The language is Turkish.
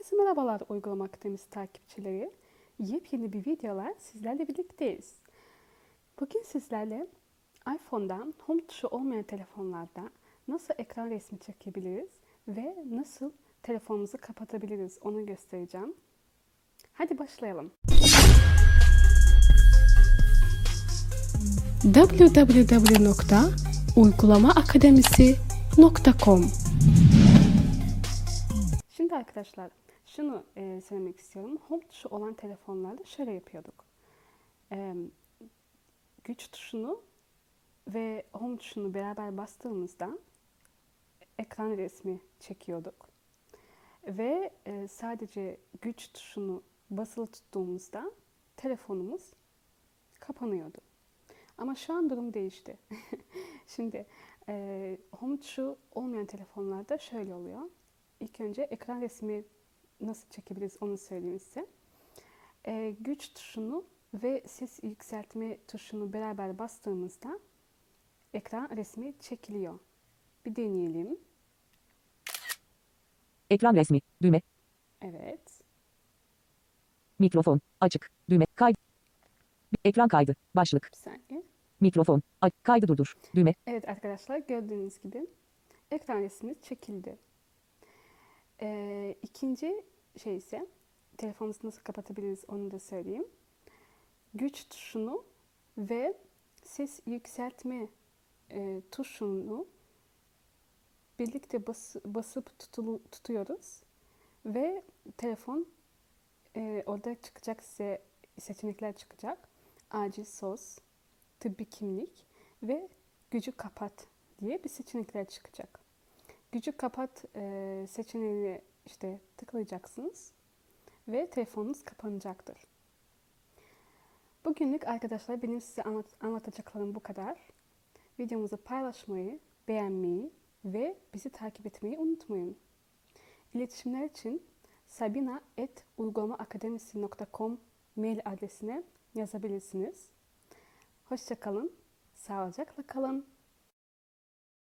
Herkese merhabalar Uygulama Akademisi takipçileri. Yepyeni bir videolar sizlerle birlikteyiz. Bugün sizlerle iPhone'dan home tuşu olmayan telefonlarda nasıl ekran resmi çekebiliriz ve nasıl telefonumuzu kapatabiliriz onu göstereceğim. Hadi başlayalım. www.uygulamaakademisi.com Şimdi arkadaşlar şunu e, söylemek istiyorum. Home tuşu olan telefonlarda şöyle yapıyorduk. E, güç tuşunu ve home tuşunu beraber bastığımızda ekran resmi çekiyorduk. Ve e, sadece güç tuşunu basılı tuttuğumuzda telefonumuz kapanıyordu. Ama şu an durum değişti. Şimdi e, home tuşu olmayan telefonlarda şöyle oluyor. İlk önce ekran resmi nasıl çekebiliriz onu söyleyeyim size. E, güç tuşunu ve ses yükseltme tuşunu beraber bastığımızda ekran resmi çekiliyor. Bir deneyelim. Ekran resmi. Düğme. Evet. Mikrofon. Açık. Düğme. Kaydı. Ekran kaydı. Başlık. Bir saniye. Mikrofon. Kaydı durdur. Düğme. Evet arkadaşlar gördüğünüz gibi ekran resmimiz çekildi. Ee, ikinci şey ise telefonunuzu nasıl kapatabiliriz onu da söyleyeyim. Güç tuşunu ve ses yükseltme e, tuşunu birlikte bas, basıp tutulu, tutuyoruz ve telefon e, orada çıkacak size seçenekler çıkacak. Acil sos, tıbbi kimlik ve gücü kapat diye bir seçenekler çıkacak. Gücü kapat e, seçeneğine işte tıklayacaksınız ve telefonunuz kapanacaktır. Bugünlük arkadaşlar benim size anlat, anlatacaklarım bu kadar. Videomuzu paylaşmayı, beğenmeyi ve bizi takip etmeyi unutmayın. İletişimler için sabina.uygulamaakademisi.com mail adresine yazabilirsiniz. Hoşçakalın, sağlıcakla kalın.